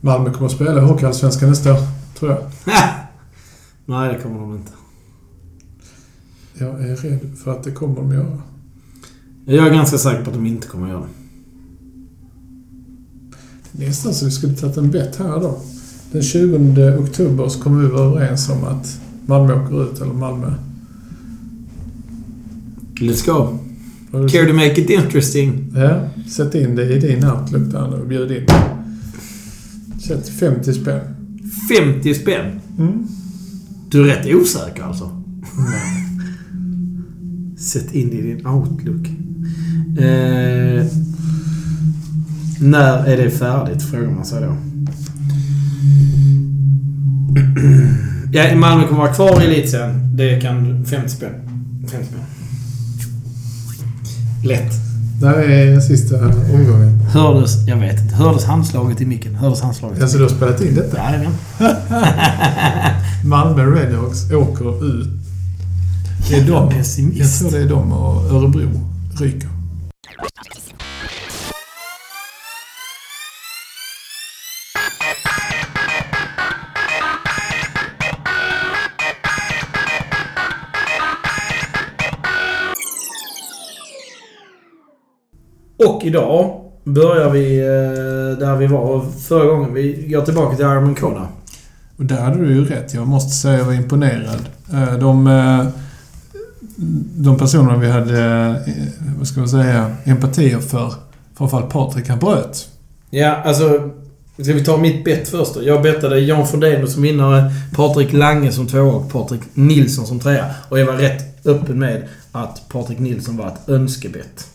Malmö kommer att spela i Hockeyallsvenskan nästa år, tror jag. Nej, det kommer de inte. Jag är rädd för att det kommer de göra. Jag är ganska säker på att de inte kommer göra det. Nästan så vi skulle tagit en bett här då. Den 20 oktober så kommer vi vara överens om att Malmö åker ut, eller Malmö. Let's go. Care to make it interesting? Ja, sätt in det i din outlook där nu och bjud in. Sätt 50 spänn. 50 spänn? Mm. Du är rätt osäker alltså? Nej. Sätt in i din outlook. Eh, när är det färdigt, frågar man sig då. Ja, Malmö kommer vara kvar i elitserien. Det kan... 50 spänn. 50 spänn. Lätt. Där är sista omgången. Hördes... Jag vet inte. Hördes handslaget i micken? Hördes handslaget? Alltså du har spelat in detta? Jajamän. Malmö Redhawks åker ut. Det är de. Jag tror det är de och Örebro ryker. Och idag börjar vi eh, där vi var förra gången. Vi går tillbaka till Iron Kona. Och där hade du ju rätt. Jag måste säga att jag var imponerad. Eh, De, eh, de personerna vi hade, vad ska man säga, empatier för, framförallt Patrik, han bröt. Ja, alltså... Ska vi ta mitt bett först då? Jag bettade Jan Frodeno som vinnare, Patrik Lange som tvåa och Patrik Nilsson som trea. Och jag var rätt öppen med att Patrik Nilsson var ett önskebett.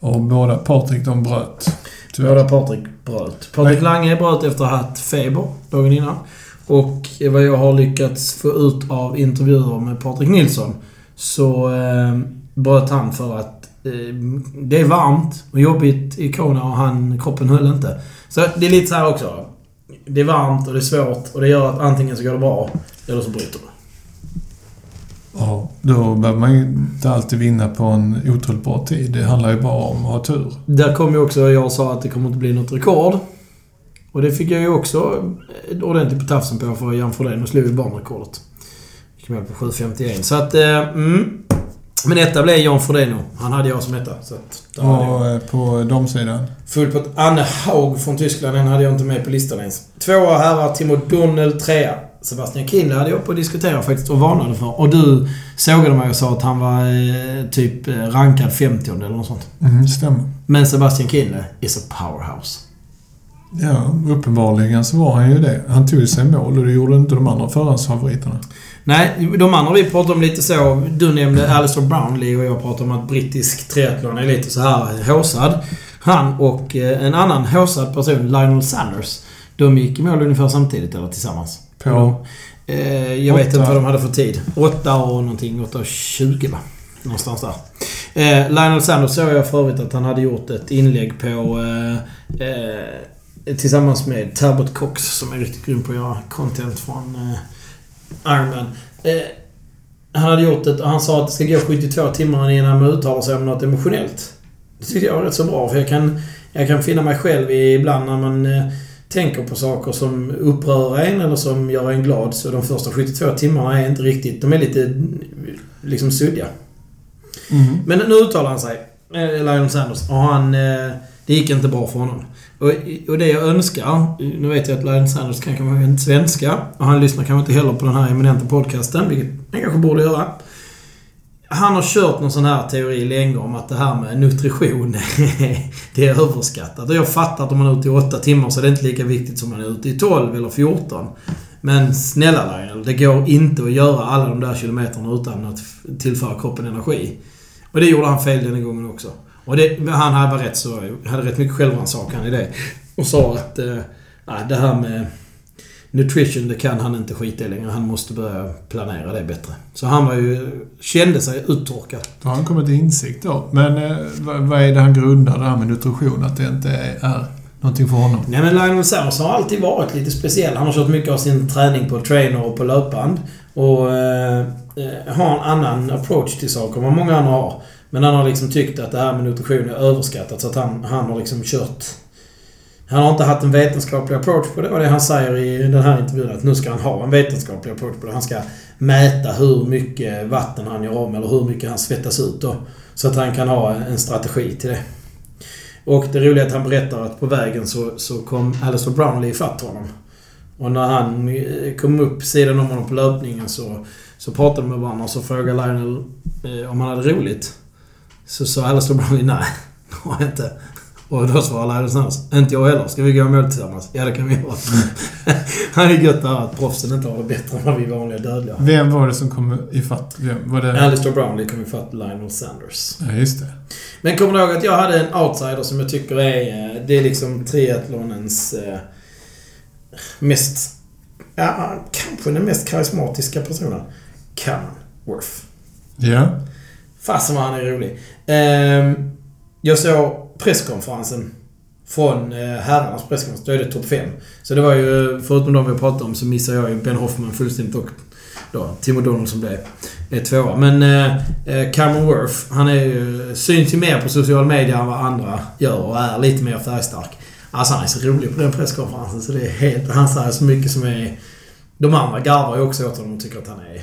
Och båda Patrik, de bröt. Tyvärr. Båda Patrik bröt. Patrik Lange bröt efter att ha haft feber dagen innan. Och vad jag har lyckats få ut av intervjuer med Patrik Nilsson så eh, bröt han för att eh, det är varmt och jobbigt i Kona och han, kroppen höll inte. Så det är lite så här också. Det är varmt och det är svårt och det gör att antingen så går det bra eller så bryter det. Ja, då behöver man ju inte alltid vinna på en otroligt bra tid. Det handlar ju bara om att ha tur. Där kom ju också, jag sa att det kommer inte bli något rekord. Och det fick jag ju också ordentligt på tafsen på för Jan Frodeno slog ju banrekordet. Gick med på 7.51. Så att, eh, mm. Men etta blev Jan Frodeno. Han hade jag som etta. Så att. Och på damsidan. Full på ett Anne Haug från Tyskland. Den hade jag inte med på listan ens. Tvåa herrar, Timo Donnel. Trea, Sebastian Kindle hade jag på att diskutera faktiskt och varnade för. Och du sågade mig och sa att han var eh, typ eh, rankad 50 eller något sånt. Mm, stämmer. Men Sebastian Kindle is a powerhouse. Ja, uppenbarligen så var han ju det. Han tog sig mål och det gjorde inte de andra förhandsfavoriterna. Nej, de andra vi pratade om lite så. Du nämnde Alistair Brownlee och jag pratade om att brittisk triathlon är lite så här håsad. Han och eh, en annan håsad person, Lionel Sanders, de gick i mål ungefär samtidigt, eller tillsammans. På? Eh, jag vet Åtta. inte vad de hade för tid. 8 och någonting. 8 och 20 va? Någonstans där. Eh, Lionel Sanders såg jag för övrigt att han hade gjort ett inlägg på... Eh, eh, tillsammans med Talbot Cox som är riktigt grym på att göra content från eh, Ironman. Eh, han hade gjort och han sa att det ska gå 72 timmar innan man uttalar sig om något emotionellt. Det tyckte jag var rätt så bra för jag kan, jag kan finna mig själv i ibland när man eh, tänker på saker som upprör en eller som gör en glad. Så de första 72 timmarna är inte riktigt... De är lite liksom suddiga. Mm. Men nu uttalar han sig, eh, Lionel Sanders, och han... Eh, det gick inte bra för honom. Och, och det jag önskar... Nu vet jag att Lionel Sanders kan kanske inte svenska. Och han lyssnar kanske inte heller på den här eminenta podcasten, vilket han kanske borde göra. Han har kört någon sån här teori länge om att det här med nutrition, det är överskattat. Och jag fattar att om man är ute i 8 timmar så är det inte lika viktigt som man är ute i 12 eller 14. Men snälla Lionel, det går inte att göra alla de där kilometerna utan att tillföra kroppen energi. Och det gjorde han fel den gången också. Och det, han hade var rätt så, hade rätt mycket självrannsakan i det. Och sa att eh, nej, det här med nutrition, det kan han inte skita i längre. Han måste börja planera det bättre. Så han var ju, kände sig uttorkad. Då har han kommit till insikt då. Men eh, vad, är det han grundar det här med nutrition? Att det inte är, är någonting för honom? Nej men Lionel Sanders har alltid varit lite speciell. Han har kört mycket av sin träning på trainer och på löpband. Och eh, eh, har en annan approach till saker än vad många andra har. Men han har liksom tyckt att det här med nutrition är överskattat så att han, han har liksom kört han har inte haft en vetenskaplig approach på det och det han säger i den här intervjun att nu ska han ha en vetenskaplig approach på det. Han ska mäta hur mycket vatten han gör av med eller hur mycket han svettas ut då. Så att han kan ha en strategi till det. Och det roliga är att han berättar att på vägen så, så kom Alistair Brownlee ifatt honom. Och när han eh, kom upp sidan om honom på löpningen så, så pratade de med varandra och så frågade Lionel eh, om han hade roligt. Så sa Alistair Brownlee nej, det har jag inte. Och då svarade Lionel Sanders, inte jag heller. Ska vi gå i mål tillsammans? Ja, det kan vi göra. han är gött där att proffsen inte har det bättre än vad vi vanliga dödliga. Vem var det som kom ifatt? Vem? Var det... Alistair Brownlee kom ifatt Lionel Sanders. Ja, just det. Men kommer du ihåg att jag hade en outsider som jag tycker är... eh, Det är liksom triathlonens eh, mest... Ja, kanske den mest karismatiska personen. Cameron Worth. Ja. Fasen vad han är rolig. Ehm, jag såg presskonferensen från eh, herrarnas presskonferens. Då är det topp 5. Så det var ju, förutom de vi pratade om, så missade jag ju Ben Hoffman fullständigt och då Tim O'Donnell som blev är tvåa. Men eh, eh, Cameron Worth, han är ju, syns ju mer på social media än vad andra gör och är lite mer färgstark. Alltså han är så rolig på den presskonferensen så det är helt... Han säger så mycket som är... De andra garvar ju också åt honom och tycker att han är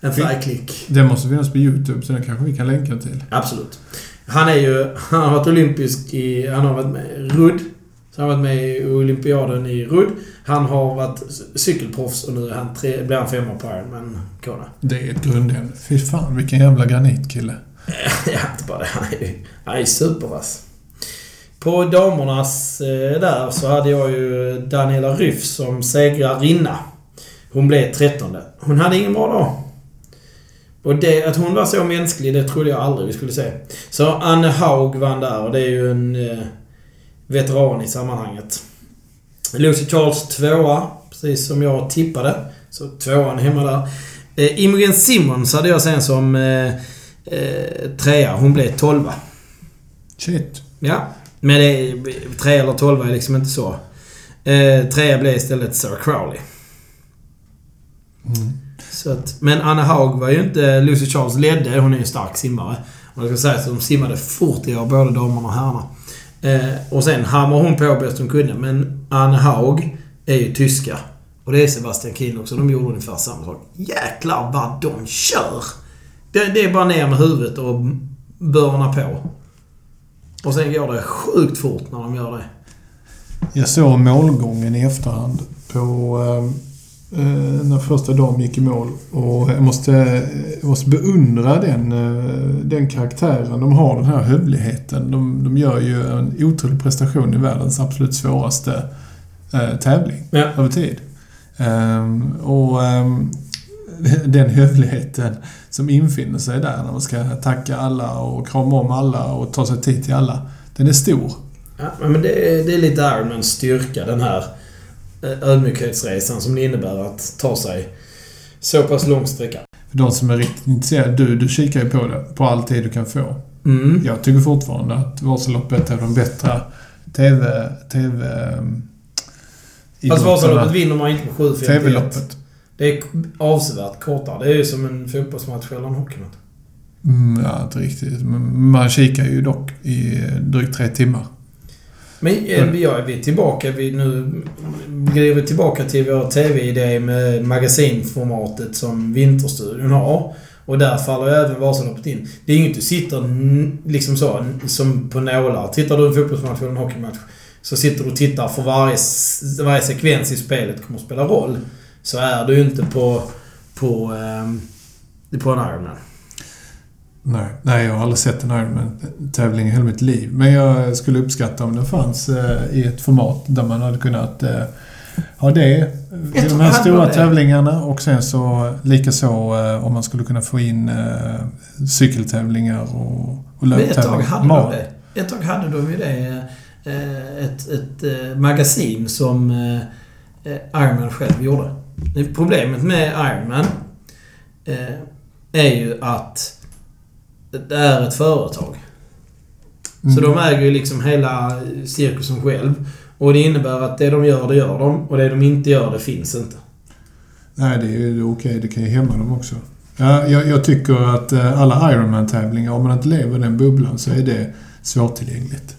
en färgklick. Det måste finnas på YouTube, så den kanske vi kan länka till. Absolut. Han är ju... Han har varit olympisk i... Han har varit med i Rudd. Så han har varit med i olympiaden i Rudd. Han har varit cykelproffs och nu är han tre, blir han femma på Ironman Kona. Det är ett grundämne. Fy fan, vilken jävla granitkille. ja, inte bara det. Han är ju... Han är supervass. På damernas eh, där så hade jag ju Daniela Ryff som segrarinna. Hon blev trettonde. Hon hade ingen bra dag. Och det, att hon var så mänsklig, det trodde jag aldrig vi skulle se. Så Anne Haug vann där och det är ju en eh, veteran i sammanhanget. Lucy Charles tvåa, precis som jag tippade. Så tvåan hemma där. Eh, Imogen Simmons hade jag sen som eh, eh, trea. Hon blev tolva. Shit. Ja. Men det är, tre eller tolva är liksom inte så. Eh, trea blev istället Sarah Crowley. Mm. Så att, men Anna Haug var ju inte... Lucy Charles ledde. Hon är ju en stark simmare. Och jag ska säga att de simmade fort i år, både damerna och herrarna. Eh, och sen hamrade hon på bäst hon kunde. Men Anna Haug är ju tyska. Och det är Sebastian Kiel också. De gjorde ungefär samma sak. Jäklar vad de kör! Det, det är bara ner med huvudet och börna på. Och sen går det sjukt fort när de gör det. Jag såg målgången i efterhand på eh, när första dagen gick i mål. Och jag måste, jag måste beundra den, eh, den karaktären de har, den här hövligheten. De, de gör ju en otrolig prestation i världens absolut svåraste eh, tävling Ja. över tid. Ehm, och ehm, den hövligheten som infinner sig där när man ska tacka alla och krama om alla och ta sig tid till alla. Den är stor. Ja, men det är, det är lite Ironmans styrka, den här eh, ödmjukhetsresan som det innebär att ta sig så pass lång sträcka. För de som är riktigt intresserade, du, du kikar ju på det, på all tid du kan få. Mm. Jag tycker fortfarande att Vasaloppet är de bättre TV... TV... ehm, Fast. Vasaloppet vinner man inte på 7.51. TV-loppet. Det är avsevärt kortare. Det är ju som en fotbollsmatch eller en hockeymatch. Mm, ja, inte riktigt. Men man kikar ju dock i drygt tre timmar. Men eh, ja, vi är tillbaka. Vi, nu glider vi tillbaka till vår TV-idé med magasinformatet som Vinterstudion har. Och där faller ju även Vasaloppet in. Det är inget du sitter liksom så, som på nålar. Tittar du en fotbollsmatch eller en hockeymatch så sitter du och tittar för varje, varje sekvens i spelet kommer att spela roll. Så är du ju inte på, på, ehm, på en Ironman. Nej, nej, jag har aldrig sett en Ironman-tävling i hela mitt liv. Men jag skulle uppskatta om den fanns eh, i ett format där man hade kunnat eh, ha det. eh, Jag De här stora tävlingarna och sen så likaså eh, om man skulle kunna få in eh, cykeltävlingar och, och Men ett tag löptävlingar. hade de det. Ett tag hade de ju det. eh, Ett, ett eh, magasin som Ironman själv gjorde. Problemet med Ironman är ju att det är ett företag. Så Mm. de äger ju liksom hela cirkusen själv. Och det innebär att det de gör, det gör de. Och det de inte gör, det finns inte. Nej, det är ju okej. Det kan ju hämma dem också. Ja, jag, jag tycker att eh, alla Ironman-tävlingar, om man inte lever i den bubblan så är det svårtillgängligt.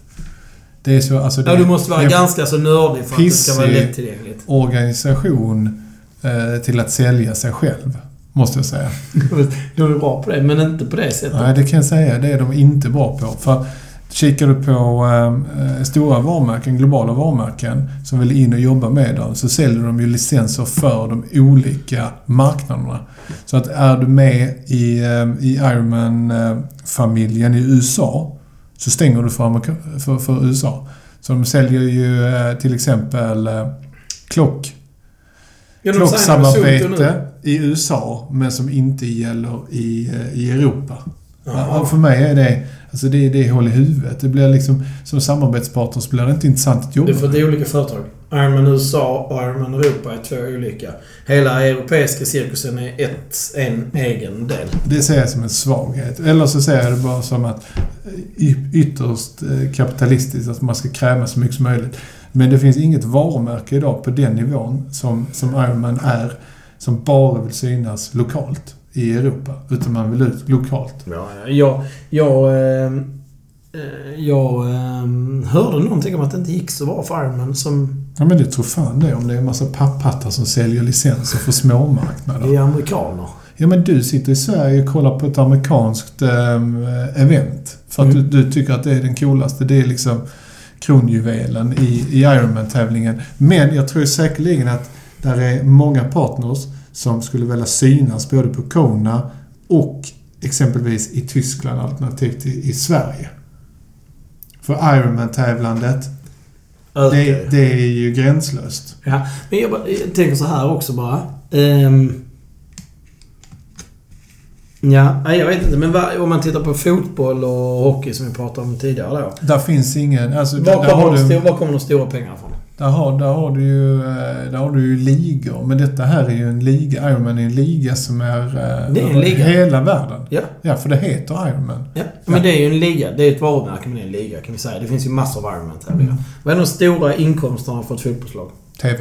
Det är så, alltså det, Ja, du måste vara ganska så nördig för att det ska vara lättillgängligt. organisation eh, till att sälja sig själv. Måste jag säga. De är bra på det, men inte på det sättet. Nej, det kan jag säga. Det är de inte bra på. För kikar du på eh, stora varumärken, globala varumärken, som vill in och jobba med dem, så säljer de ju licenser för de olika marknaderna. Så att är du med i, eh, i Ironman-familjen i USA, så stänger du för, för, för USA. Så de säljer ju eh, till exempel eh, klock Ja, de signar med Soto klocksamarbete i USA, men som inte gäller i, eh, i Europa. Och för mig är det, alltså det, det är hål i huvudet. Det blir liksom, som samarbetspartner så blir det inte intressant att jobba Det är för att det är olika företag. Ironman USA och Ironman Europa är två olika. Hela europeiska cirkusen är ett, en egen del. Det ser jag som en svaghet. Eller så ser jag det bara som att y- ytterst eh, kapitalistiskt, att man ska kräva så mycket som möjligt. Men det finns inget varumärke idag på den nivån som, som Ironman är, som bara vill synas lokalt i Europa. Utan man vill ut lokalt. Ja, jag... Jag... Eh, eh, jag eh, hörde någonting om att det inte gick så bra för Ironman som... Ja men det tror fan det om det är en massa papphattar som säljer licenser för småmarknader. Det är amerikaner. Ja men du sitter i Sverige och kollar på ett amerikanskt ehm, event. För att Mm. du, du tycker att det är den coolaste. Det är liksom kronjuvelen i, i Ironman-tävlingen. Men jag tror säkerligen att där är många partners som skulle vilja synas både på Kona och exempelvis i Tyskland alternativt i, i Sverige. För Ironman-tävlandet, ju. det, det är ju gränslöst. Ja, men jag, bara, jag tänker så här också bara. Ehm, ja, jag vet inte. Men vad, om man tittar på fotboll och hockey som vi pratade om tidigare då. Där finns ingen... Alltså, Var där, kommer, du, stora, var kommer de stora pengarna ifrån? där, har, där, har du ju, eh, där har du ju ligor. Men detta här är ju en liga. Ironman är en liga som är... eh, Det är en liga. hela världen. Ja. Ja, för det heter Ironman. Ja, men det är ju en liga. Det är ett varumärke, men det är en liga kan vi säga. Det finns ju massor av Ironman-tävlingar. Vad är de stora inkomsterna för ett fotbollslag? TV.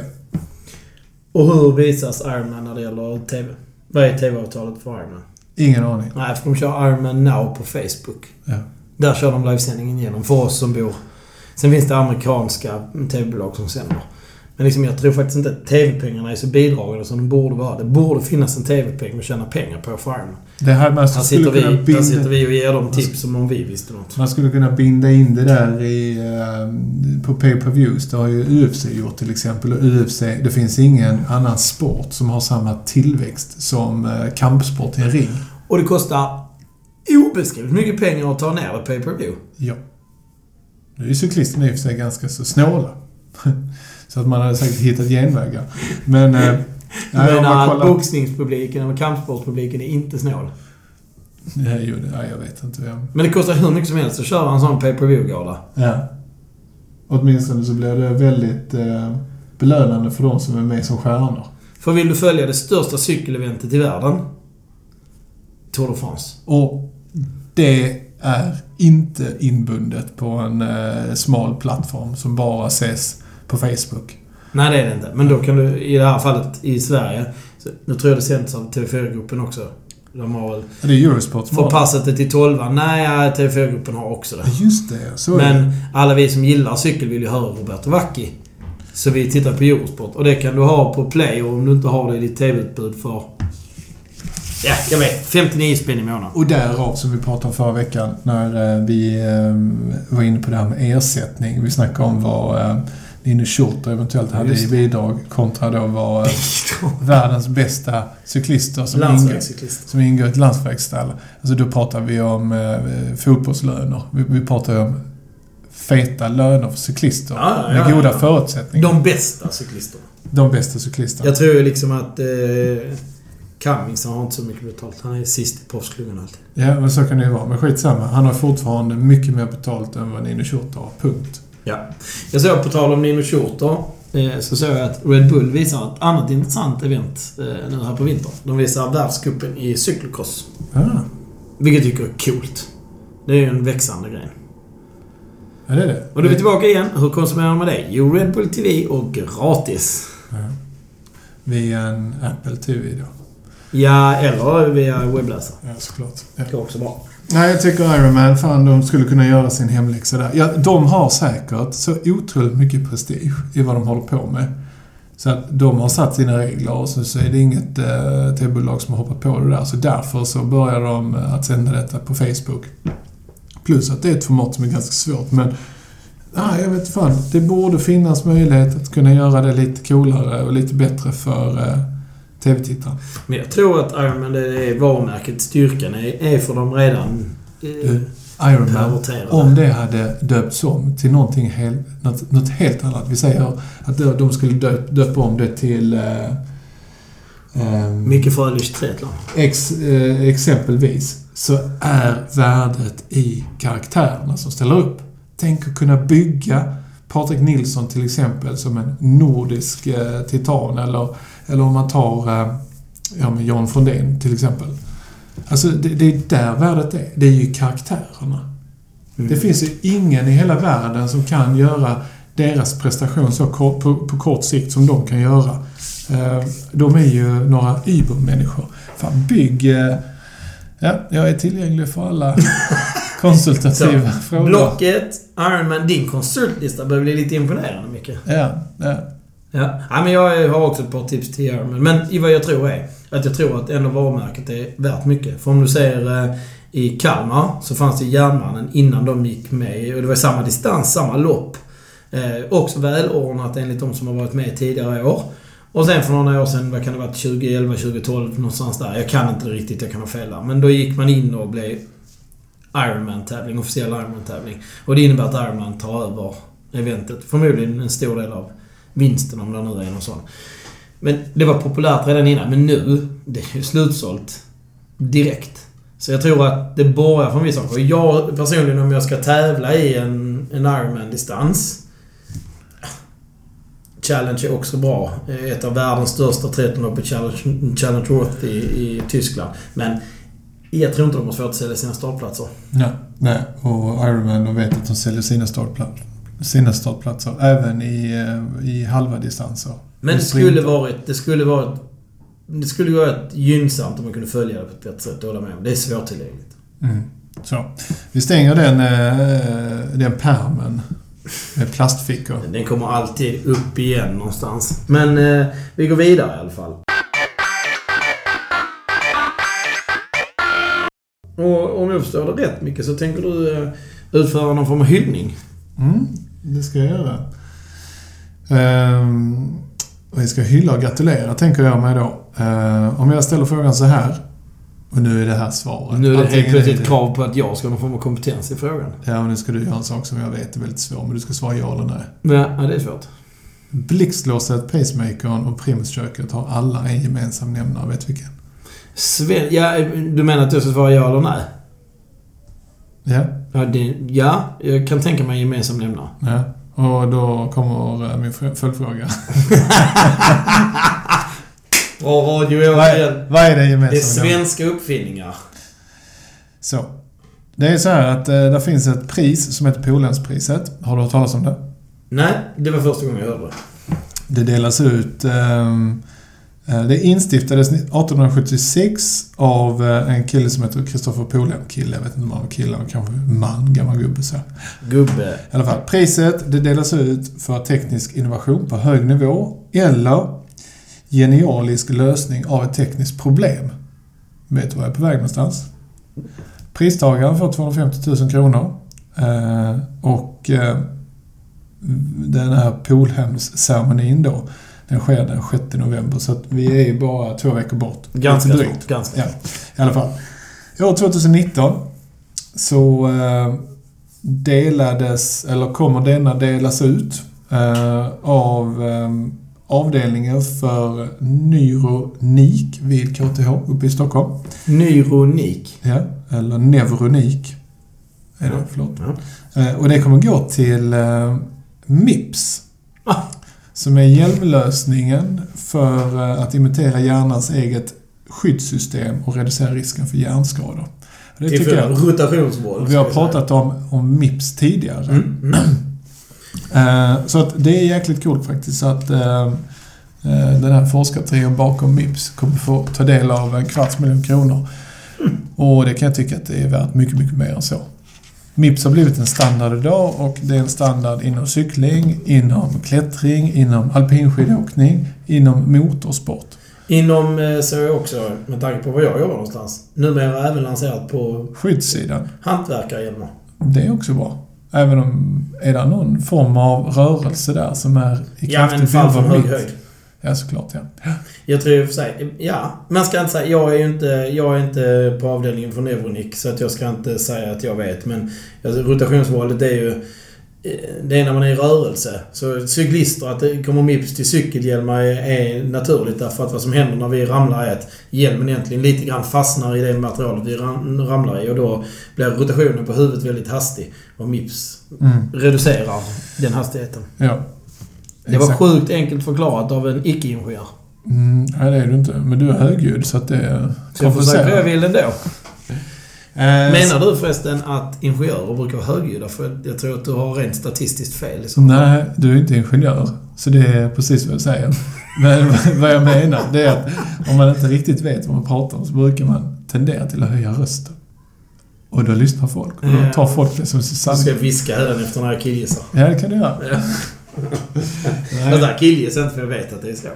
Och hur visas Ironman när det gäller TV? Vad är TV-avtalet för Ironman? Ingen aning. Nej, för de kör Ironman Now på Facebook. Ja. Där kör de livesändningen igenom för oss som bor... Sen finns det amerikanska TV-bolag som sänder. Men liksom, jag tror faktiskt inte att TV-pengarna är så bidragande som de borde vara. Det borde finnas en TV-peng att tjäna pengar på för Ironman. Det här, man skulle sitter, kunna vi, där binda... sitter vi och ger dem tips som om vi visste något. Man skulle kunna binda in det där i, eh, på pay-per-views. Det har ju UFC gjort till exempel. Och UFC, det finns ingen annan sport som har samma tillväxt som eh, kampsport i en ring. Och det kostar obeskrivligt mycket pengar att ta ner det pay-per-view. Ja. Nu är ju cyklisterna i och för sig ganska så snåla. så att man hade säkert hittat genvägar. Men... Eh, Jag man menar, kollar... boxningspubliken och kampsportspubliken är inte snål. Nej, jo, nej, jag vet inte. vem. Men det kostar hur mycket som helst att köra en sån pay-per-view-gala. Ja. Åtminstone så blir det väldigt eh, belönande för de som är med som stjärnor. För vill du följa det största cykeleventet i världen? Tour de France. Och det är inte inbundet på en eh, smal plattform som bara ses på Facebook. Nej, det är det inte. Men då kan du, i det här fallet i Sverige, så, nu tror jag det sänds av TV4-gruppen också. De har väl... Ja, Det är Eurosport som har det. till 12 Nej, TV4-gruppen har också det. Just det, så är det. Men alla vi som gillar cykel vill ju höra Roberto Vacchi. Så vi tittar på Eurosport. Och det kan du ha på Play och om du inte har det i ditt TV-utbud för... Ja, jag vet. 59 spänn i månaden. Och därav, som vi pratade om förra veckan, när eh, vi eh, var inne på det här med ersättning. Vi snackade om vad Linus Schurter eventuellt hade Just i bidrag kontra då vad eh, världens bästa cyklister som ingår, som ingår i ett landsvägsstall. Alltså då pratar vi om eh, fotbollslöner. Vi, vi pratar om feta löner för cyklister Ja, med ja, goda ja. förutsättningar. De bästa cyklisterna. De bästa cyklisterna. Jag tror liksom att... Eh, Cummings han har inte så mycket betalt. Han är sist i proffsklubben alltid. Ja, men så kan det ju vara. Men skitsamma. Han har fortfarande mycket mer betalt än vad Nino Schurter har. Punkt. Ja. Jag såg på tal om Schurter. Eh, så såg jag att Red Bull visar ett annat intressant event eh, nu här på vintern. De visar världscupen i cykelcross. Ah, Vilket jag tycker är coolt. Det är ju en växande grej. ja, det är det. Och då är vi tillbaka igen. Hur konsumerar man det? Jo, Red Bull TV och gratis. Ja. Via en Apple TV då. Ja, eller via webbläsare. Ja, såklart. Ja. Det går också bra. Nej, jag tycker Iron Man, fan de skulle kunna göra sin hemläxa där. Ja, de har säkert så otroligt mycket prestige i vad de håller på med. Så att de har satt sina regler och så, så är det inget eh, tv-bolag som har hoppat på det där. Så därför så börjar de eh, att sända detta på Facebook. Plus att det är ett format som är ganska svårt, men... Nej, jag vet fan. Det borde finnas möjlighet att kunna göra det lite coolare och lite bättre för eh, tv-tittaren. Men jag tror att Iron Man, det är varumärket, styrkan är, är för dem redan eh, Du, Iron Man, perverterade. om det hade döpts om till någonting helt, något, något helt annat. Vi säger att de- skulle döp, döpa om det till... Eh, ehm, Mycket Frölich triathlon. Ex, eh, exempelvis så är värdet i karaktärerna som ställer upp. Tänk att kunna bygga Patrik Nilsson till exempel som en nordisk eh, titan eller, eller om man tar eh, ja, men Jan Fondén till exempel. Alltså det, det är där värdet är. Det är ju karaktärerna. Mm. Det finns ju ingen i hela världen som kan göra deras prestation så kort, på, på kort sikt som de kan göra. Eh, De är ju några übermänniskor. Fan, bygg... eh, Ja, jag är tillgänglig för alla konsultativa frågor. Blocket, Iron Man. Din konsultlista börjar bli lite imponerande mycket. Ja, ja. Ja. ja, men jag har också ett par tips till Iron Man. Men i vad jag tror är att jag tror att ändå varumärket är värt mycket. För om du ser eh, i Kalmar så fanns det Järnmannen innan de gick med. Och det var samma distans, samma lopp. Eh, också välordnat enligt de som har varit med tidigare år. Och sen för några år sedan, vad kan det ha varit, 2011, 2012 någonstans där. Jag kan inte riktigt, jag kan ha fel där. Men då gick man in och blev Ironman-tävling, officiell Ironman-tävling. Och det innebär att Ironman tar över eventet. Förmodligen en stor del av vinsten om det nu är någon sån. Men det var populärt redan innan, men nu, det är ju slutsålt direkt. Så jag tror att det borgar för en viss sak. Jag personligen, om jag ska tävla i en, en Ironman-distans Challenge är också bra. Ett av världens största triathlonlopp i Challenge, Challenge Roth i, i Tyskland. Men jag tror inte de har svårt att sälja sina startplatser. ja. Nej, och Ironman, de vet att de säljer sina startplatser, sina startplatser även i, eh, i halva distanser. Men det skulle varit... Det skulle varit... Det skulle varit gynnsamt om man kunde följa det på ett bättre sätt. Det håller med om. Det är svårtillgängligt. Mm. Så. Vi stänger den, eh, den pärmen med plastfickor. Den kommer alltid upp igen någonstans. Men eh, vi går vidare i alla fall. Och om jag förstår det rätt Micke, så tänker du eh, utföra någon form av hyllning? Mm, det ska jag göra. Ehm, och vi ska hylla och gratulera, tänker jag mig då. Ehm, om jag ställer frågan så här. Och nu är det här svaret. Nu är det helt plötsligt ett krav på att jag ska ha någon form av kompetens i frågan. Ja, och nu ska du göra en sak som jag vet är väldigt svår, men du ska svara ja eller nej. Ja, ja det är svårt. Blixtlåset, pacemakern och primusköket har alla en gemensam nämnare. Vet du vilken? Sven, ja, du menar att jag ska svara ja eller nej? Ja. Ja, det, ja jag kan tänka mig gemensam nämnare. ja. Och då kommer eh, min fö- följdfråga. Bra radio Vad är, vad är det Det är gemensamma svenska uppfinningar. Så. Det är så här att eh, det finns ett pris som heter Polenspriset. Har du hört talas om det? Nej, det var första gången jag hörde det. Det delas ut... eh, det instiftades 1876 av eh, en kille som heter Kristoffer Polen. Kille, jag vet inte om han var kille, kanske man, gammal gubbe så. Gubbe. I alla fall, priset det delas ut för teknisk innovation på hög nivå eller genialisk lösning av ett tekniskt problem. Vet du var jag är på väg någonstans? Pristagaren får 250 000 kronor. Eh, och eh, den här Polhemsceremonin då, den sker den 6 november. Så vi är bara två veckor bort. Ganska Lite drygt. snart. Ganska Ja, i alla fall. År 2019 så eh, delades, eller kommer denna delas ut eh, av eh, avdelningen för neuronik vid KTH uppe i Stockholm. Neuronik. Ja, eller neuronik. Är det, Ja. förlåt. Ja. Och det kommer gå till Mips. Som är hjälmlösningen för eh, att imitera hjärnans eget skyddssystem och reducera risken för hjärnskador. Det Till tycker jag. rotationsvåld. Vi har pratat om, om Mips tidigare. Mm, mm. Eh, så att det är jäkligt coolt faktiskt att eh, den här forskartrion bakom Mips kommer få ta del av en kvarts miljon kronor. Och det kan jag tycka att det är värt mycket, mycket mer än så. Mips har blivit en standard idag och det är en standard inom cykling, inom klättring, inom alpinskidåkning, inom motorsport. Inom, eh, så är också, med tanke på var jag jobbar någonstans, numera även lanserat på Skyddssidan, hantverkarhjälmar. det är också bra. Även om, är det någon form av rörelse där som är i Ja, men kraftigt fall behov från av hög höjd. Ja, såklart ja. Jag tror i och för sig, ja. Man ska inte säga, jag är ju inte, jag är inte på avdelningen för neuronik så att jag ska inte säga att jag vet. Men alltså, rotationsvalet är ju... eh, Det är när man är i rörelse. Så cyklister, att det kommer mips till cykelhjälmar är, är naturligt därför att vad som händer när vi ramlar är att hjälmen egentligen lite grann fastnar i det materialet vi ram, ramlar i och då blir rotationen på huvudet väldigt hastig. Och mips Mm. reducerar den hastigheten. Ja. Det var Exakt. sjukt enkelt förklarat av en icke-ingenjör. Mm, nej, det är du inte. Men du är högljudd så att det Så jag vad jag vill ändå. Menar du förresten att ingenjörer brukar vara högljudda? För jag tror att du har rent statistiskt fel fall. Nej, du är inte ingenjör. Så det är precis vad jag säger. Men vad jag menar, det är att om man inte riktigt vet vad man pratar om så brukar man tendera till att höja rösten. Och då lyssnar folk. Och då tar folk det som sin Du ska sanning. viska den efter när jag killgissar. Ja, det kan du göra. Ja. Nej, Vänta, killgissar inte för jag vet att det är så.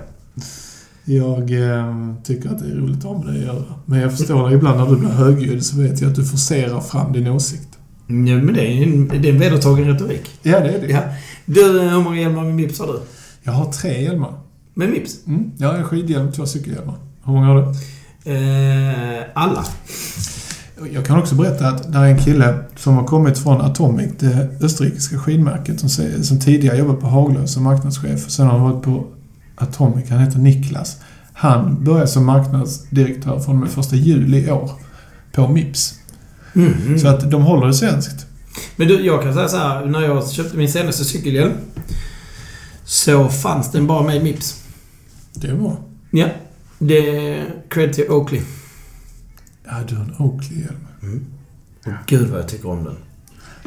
jag eh, tycker att det är roligt att ha med dig att göra. Men jag förstår att ibland när du blir högljudd så vet jag att du forcerar fram din åsikt. Ja, men det är en, det är en vedertagen retorik. Ja, det är det. Ja. Du, hur många hjälmar med Mips har du? Jag har tre hjälmar. Med Mips? Mm. Jag har en skidhjälm och två cykelhjälmar. Hur många har du? Eh, alla. Jag kan också berätta att det är en kille som har kommit från Atomic, det österrikiska skidmärket, som, som tidigare jobbat på Haglöf som marknadschef. Sen har han varit på Atomic. Han heter Niklas. Han började som marknadsdirektör från och med första juli i år på Mips. Mm. Så att de håller det svenskt. Men du, jag kan säga så här. När jag köpte min senaste cykelhjälm så fanns den bara med i Mips. Det är bra. Ja. Det är cred till Oakley. Ja, du har en Oakley-hjälm. Gud vad jag tycker om den.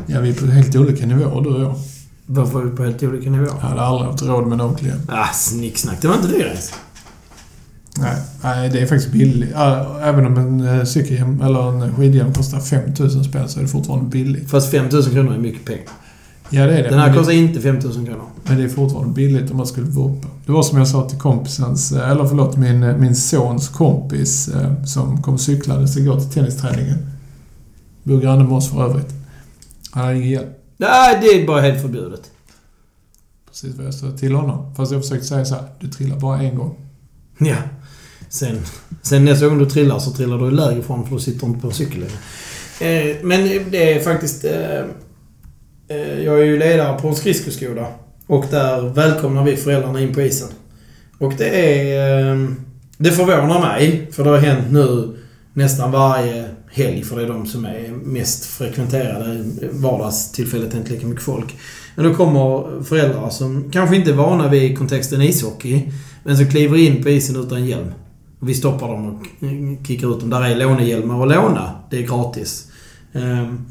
Ja, vi är på helt olika nivåer, du och jag. Varför är vi på helt olika nivåer? Jag hade aldrig haft råd med en Oakley-hjälm. Ah, snicksnack. Det var inte det ens. Nej, nej, det är faktiskt billigt. Även om en eh, cykelhjälm eller en skidhjälm kostar 5000 spänn så är det fortfarande billigt. Fast 5000 kronor är mycket pengar. Ja, det är det. Den här kostar inte 5000 kronor. Men det är fortfarande billigt om man skulle vurpa. Det var som jag sa till kompisens, eh, eller förlåt, min, eh, min sons kompis eh, som kom cyklandes igår till tennisträningen. Bor granne med oss för övrigt. Han hade ingen hjälm. Nej, det är bara helt förbjudet. Precis vad jag sa till honom. Fast jag försökte säga så här, du trillar bara en gång. Ja. Sen, sen nästa gång du trillar så trillar du lägre ifrån för du sitter inte på en cykel längre. Eh, men det är faktiskt... Eh, Eh, jag är ju ledare på en skridskoskola. Och där välkomnar vi föräldrarna in på isen. Och det är... Ehm, det förvånar mig, för det har hänt nu nästan varje helg, för det är de som är mest frekventerade. Vardagstillfället är inte lika mycket folk. Men då kommer föräldrar som kanske inte är vana vid kontexten ishockey, men som kliver in på isen utan hjälm. Och vi stoppar dem och kickar ut dem. Där är lånehjälmar att låna. Det är gratis. Ehm,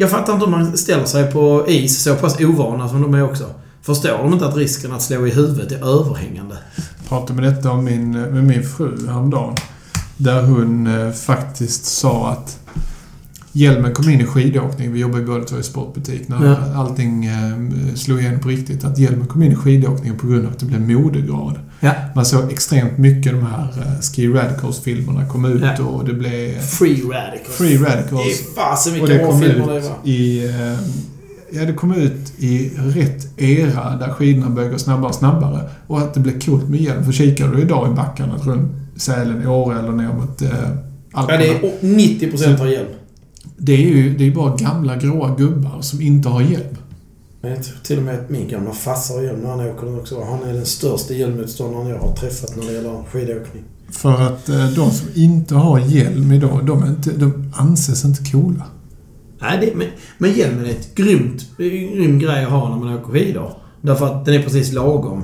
jag fattar inte hur man ställer sig på is så pass ovana som de är också. Förstår de inte att risken att slå i huvudet är överhängande? Jag pratade med detta om min, med min fru häromdagen. Där hon eh, faktiskt sa att hjälmen kom in i skidåkning. Vi jobbar ju båda två i sportbutik. När Ja. allting eh, slog igen på riktigt. Att hjälmen kom in i skidåkningen på grund av att det blev modegrad. Ja. Man såg extremt mycket de här eh, Ski Radicals-filmerna kom ut Ja. och det blev Free radicals. Free Det Radicals. är fasen vilka det bra filmer det var. i... eh, Ja, det kom ut i rätt era där skidorna började gå snabbare och snabbare. Och att det blev coolt med hjälm. För kikar du idag i backarna runt Sälen, Åre eller ner mot eh, Ja, Alperna. det är 90% har hjälm. Det är ju det är bara gamla gråa gubbar som inte har hjälm. Men jag tror till och med att min gamla farsa har hjälm när han åker också. Han är den största hjälmmotståndaren jag har träffat när det gäller skidåkning. För att eh, de som inte har hjälm idag, de, är inte, de anses inte coola. Nej, det, men, men hjälmen är ett grymt, grym grej att ha när man åker skidor. Därför att den är precis lagom.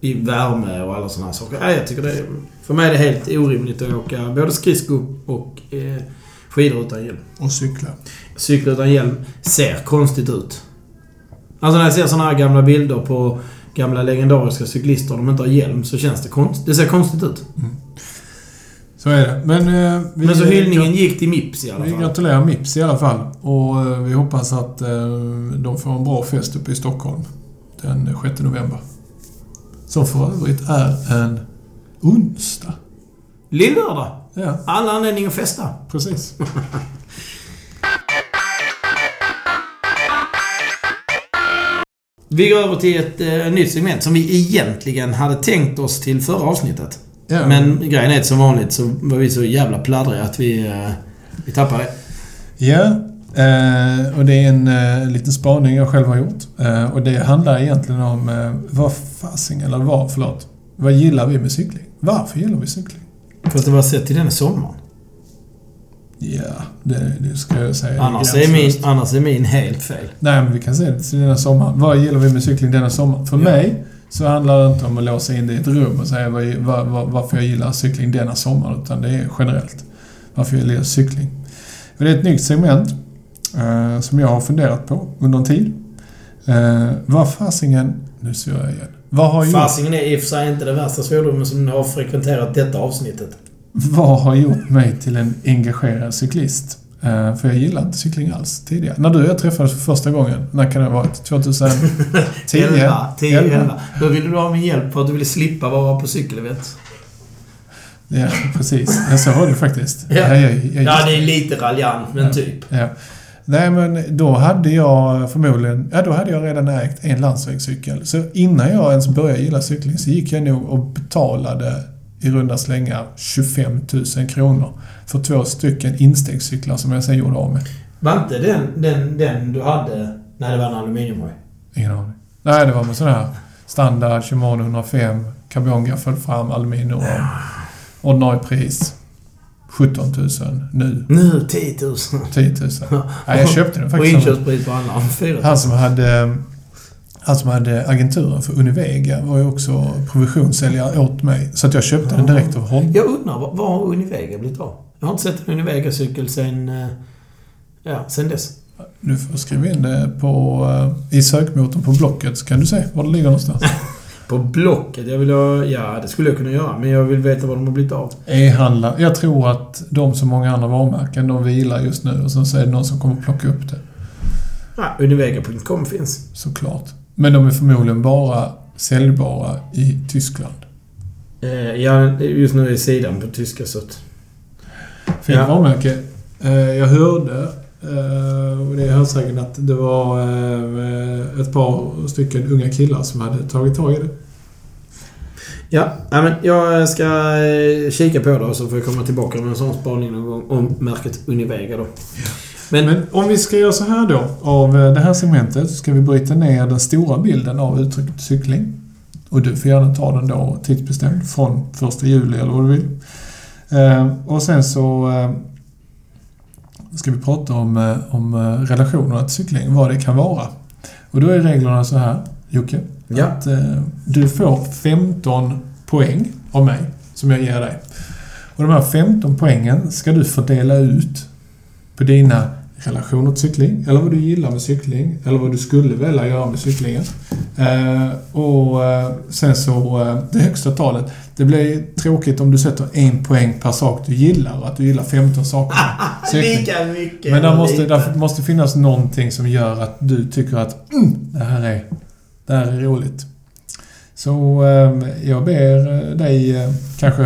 I värme och alla sådana här saker. Nej, jag tycker det är, För mig är det helt orimligt att åka både skridsko och eh, skidor utan hjälm. Och cykla. Cykla utan hjälm ser konstigt ut. Alltså när jag ser sådana här gamla bilder på gamla legendariska cyklister de inte har hjälm så känns det konstigt. Det ser konstigt ut. Så är det. Men, eh, vi, Men så hyllningen gick till Mips i alla Vi fall. gratulerar Mips i alla fall. Och eh, vi hoppas att eh, de får en bra fest uppe i Stockholm den 6 november. Som för övrigt är en onsdag. Lill-lördag. Ja, Alla anledningar att festa. precis. Vi går över till ett eh, nytt segment som vi egentligen hade tänkt oss till förra avsnittet. Ja. Men grejen är att som vanligt så var vi så jävla pladdriga att vi, eh, vi tappade det. Ja, eh, och det är en eh, liten spaning jag själv har gjort. Eh, och det handlar egentligen om eh, vad fasen, eller vad, förlåt. Vad gillar vi med cykling? Varför gillar vi cykling? Fast det var sett till den sommaren. Ja, det, det ska jag säga. Annars är, min, annars är min helt fel. Nej, men vi kan säga det till denna sommar. Vad gillar vi med cykling denna sommar? För Ja. mig så handlar det inte om att låsa in det i ett rum och säga vad, vad, vad, varför jag gillar cykling denna sommar, utan det är generellt. Varför jag gillar cykling. Och det är ett nytt segment eh, som jag har funderat på under en tid. Eh, vad fasingen... Nu ser jag igen. Vad har, gjort, Fasingen är i och för sig inte den värsta svordomen som har frekventerat detta avsnittet. vad har gjort mig till en engagerad cyklist? Eh, för jag gillar inte cykling alls tidigare. När du och jag träffades för första gången, när kan det ha varit? 2010? 11, 10, Elva. 11. Då ville du ha min hjälp för att du ville slippa vara på cykelevent. Ja, precis. Jag såg det faktiskt. Ja. jag, jag, Ja, det är lite raljant, men Ja. typ. ja. Nej, men då hade jag förmodligen... Ja, då hade jag redan ägt en landsvägscykel. Så innan jag ens började gilla cykling så gick jag nog och betalade i runda slängar 25 000 kronor för två stycken instegscyklar som jag sen gjorde av med. Var inte den, den, den du hade när det var en aluminiumhoj? Ingen aning. Nej, det var med sån här standard Shimano 105, carbongaffel fram, aluminium och ordinarie pris 17 000 nu. Nu 10 000. 10 000. Nej, jag köpte den Och faktiskt. som- inköpspris på annan 4 000. Han som hade han som hade agenturen för Univega var ju också provisionssäljare åt mig. Så att jag köpte den direkt av honom. Jag undrar, vad, har Univega blivit av? Jag har inte sett en Univega-cykel sen... eh, Ja, sen dess. Du får skriva in det på, eh, i sökmotorn på Blocket så kan du se var det ligger någonstans. På Blocket. Jag vill ha... Ja, det skulle jag kunna göra. Men jag vill veta vad de har blivit av. E-handlar. Jag tror att de som många andra varumärken, de vilar just nu och sen så är det någon som kommer plocka upp det. Ja, Univega.com finns. Såklart. Men de är förmodligen bara säljbara i Tyskland. Eh, ja, just nu är sidan på tyska så att... Fint varumärke. Eh, Jag hörde, och det är hörsägen, att det var eh, ett par stycken unga killar som hade tagit tag i det. Ja, men jag ska eh, kika på det och så får jag komma tillbaka med en sån spaning någon gång om märket Univega då. Men, Men om vi ska göra så här då, av eh, det här segmentet, så ska vi bryta ner den stora bilden av uttrycket cykling. Och du får gärna ta den då tidsbestämt från första juli eller vad du vill. Eh, Och sen så eh, ska vi prata om, eh, om eh, relationerna till cykling, vad det kan vara. Och då är reglerna så här, Jocke. Ja. Att eh, du får 15 poäng av mig, som jag ger dig. Och de här 15 poängen ska du fördela ut på dina relationer till cykling, eller vad du gillar med cykling, eller vad du skulle vilja göra med cyklingen. Eh, och eh, sen så, eh, det högsta talet. Det blir tråkigt om du sätter en poäng per sak du gillar och att du gillar 15 saker lika mycket Men där måste, där måste finnas någonting som gör att du tycker att mm, det, här är, det här är roligt. Så eh, jag ber eh, dig eh, kanske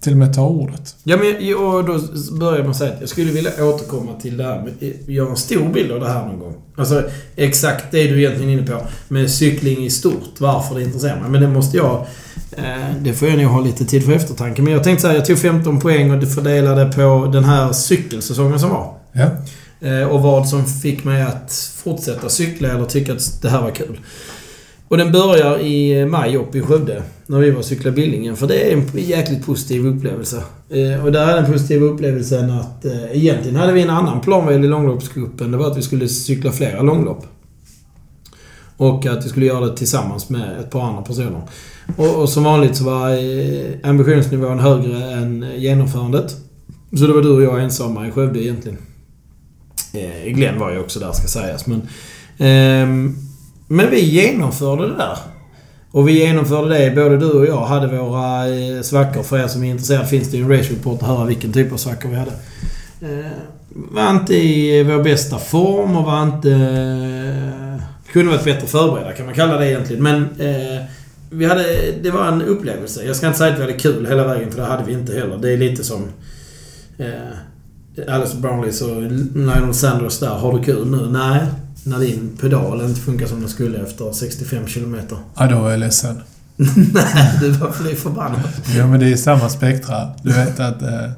till och med ta ordet. Ja, men och då börjar att säga att jag skulle vilja återkomma till det här med... Göra en stor bild av det här någon gång. Alltså exakt det du egentligen är inne på. Med cykling i stort. Varför det intresserar mig. Men det måste jag... Eh, det får jag nog ha lite tid för eftertanke. Men jag tänkte säga jag tog 15 poäng och fördelade på den här cykelsäsongen som var. Ja. Eh, och vad som fick mig att fortsätta cykla eller tycka att det här var kul. Och den börjar i maj uppe i Skövde. När vi var och cyklade Billingen. För det är en jäkligt positiv upplevelse. Eh, och där är den positiva upplevelsen att eh, egentligen hade vi en annan plan vad gäller långloppsgruppen. Det var att vi skulle cykla flera långlopp. Och att vi skulle göra det tillsammans med ett par andra personer. Och, och som vanligt så var eh, ambitionsnivån högre än genomförandet. Så det var du och jag ensamma i Skövde egentligen. Eh, Glenn var ju också där ska sägas men... Eh, men vi genomförde det där. Och vi genomförde det. Både du och jag hade våra eh, svackor. För er som är intresserade finns det ju en race report att höra vilken typ av svackor vi hade. Eh, var inte i vår bästa form och var inte... Eh, kunde varit bättre förberedda kan man kalla det egentligen. Men eh, vi hade... Det var en upplevelse. Jag ska inte säga att vi hade kul hela vägen, för det hade vi inte heller. Det är lite som... Eh, Alice Brownlees och Lionel Sanders där. Har du kul nu? Nej. När din pedal inte funkar som den skulle efter 65 kilometer. Ja, då är jag ledsen. Nej, du var fly förbannad. Ja, men det är samma spektra. Du vet att eh,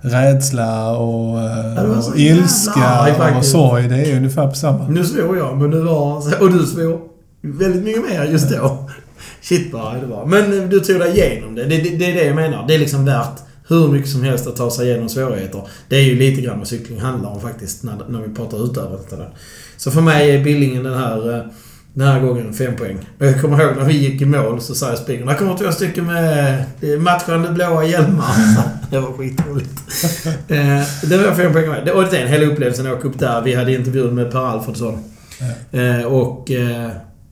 rädsla och, eh, det var så och ilska arg och sorg, det är ungefär på samma. Nu svor jag, men du var... Och du svor väldigt mycket mer just då. Shit vad du var. Men du tog dig igenom det. Det, det. det är det jag menar. Det är liksom värt hur mycket som helst att ta sig igenom svårigheter. Det är ju lite grann vad cykling handlar om faktiskt, när, när vi pratar utöver detta. Så för mig är Billingen den här, eh, den här gången fem poäng. Jag kommer ihåg när vi gick i mål så sa jag Spigen, där kommer två stycken med matchande blåa hjälmar. det var skitroligt. eh, det var fem poäng med. Och det är en hel upplevelse att åka upp där. Vi hade intervjuer med Per Alfredsson. Eh, och...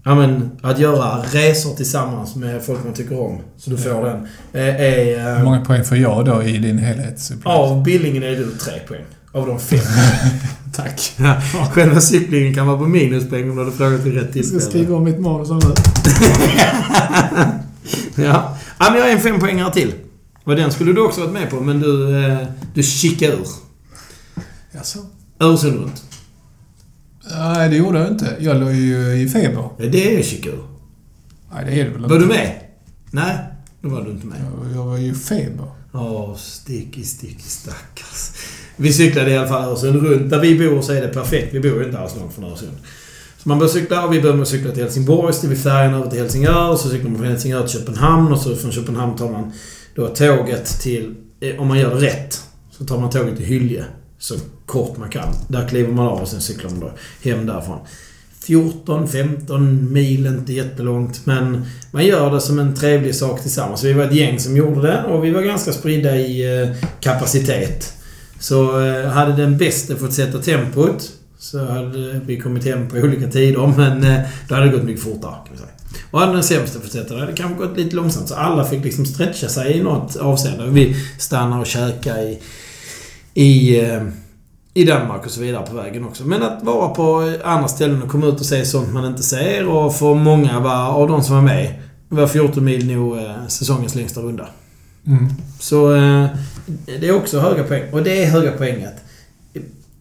Ja, men, att göra resor tillsammans med folk man tycker om, så du får den, eh, är... Hur många poäng får jag då i din helhetsupplevelse? av Billingen är du tre poäng. Av de fem. Tack. Själva cyklingen kan vara på minuspoäng om du hade frågat vid rätt Jag ska tillfälle. skriva om mitt manus nu. ja. ja, men jag har en fempoängare till. Och den skulle du också varit med på, men du, eh, du kickade ur. Jaså? Öresund runt. Nej, det gjorde jag inte. Jag låg ju i feber. Ja, Det är kicka ur. Nej, det är det väl Var inte. du med? Nej, då var du inte med. Jag, jag var ju i feber. Åh, sticky, sticky stackars. Vi cyklade i alla fall Öresund runt. Där vi bor så är det perfekt. Vi bor ju inte alls långt från Öresund. Så man börjar cykla och vi börjar med att cykla till Helsingborg, så vi färjan över till Helsingör. Så cyklar man från Helsingör till Köpenhamn och så från Köpenhamn tar man då tåget till... Eh, om man gör det rätt, så tar man tåget till Hylje. Så kort man kan. Där kliver man av och sen cyklar man då hem därifrån. 14-15 mil, inte jättelångt. Men man gör det som en trevlig sak tillsammans. Vi var ett gäng som gjorde det och vi var ganska spridda i eh, kapacitet. Så eh, hade den bästa fått sätta tempot så hade vi kommit hem på olika tider, men eh, då hade det gått mycket fortare, kan vi säga. Och hade den sämsta fått sätta det, hade kanske gått lite långsamt. Så alla fick liksom stretcha sig i något avseende. Vi stannade och käkade i, i, eh, i Danmark och så vidare på vägen också. Men att vara på andra ställen och komma ut och se sånt man inte ser och för många var, av de som var med, var 14 mil nog säsongens längsta runda. Mm. Så det är också höga poäng. Och det är höga poänget.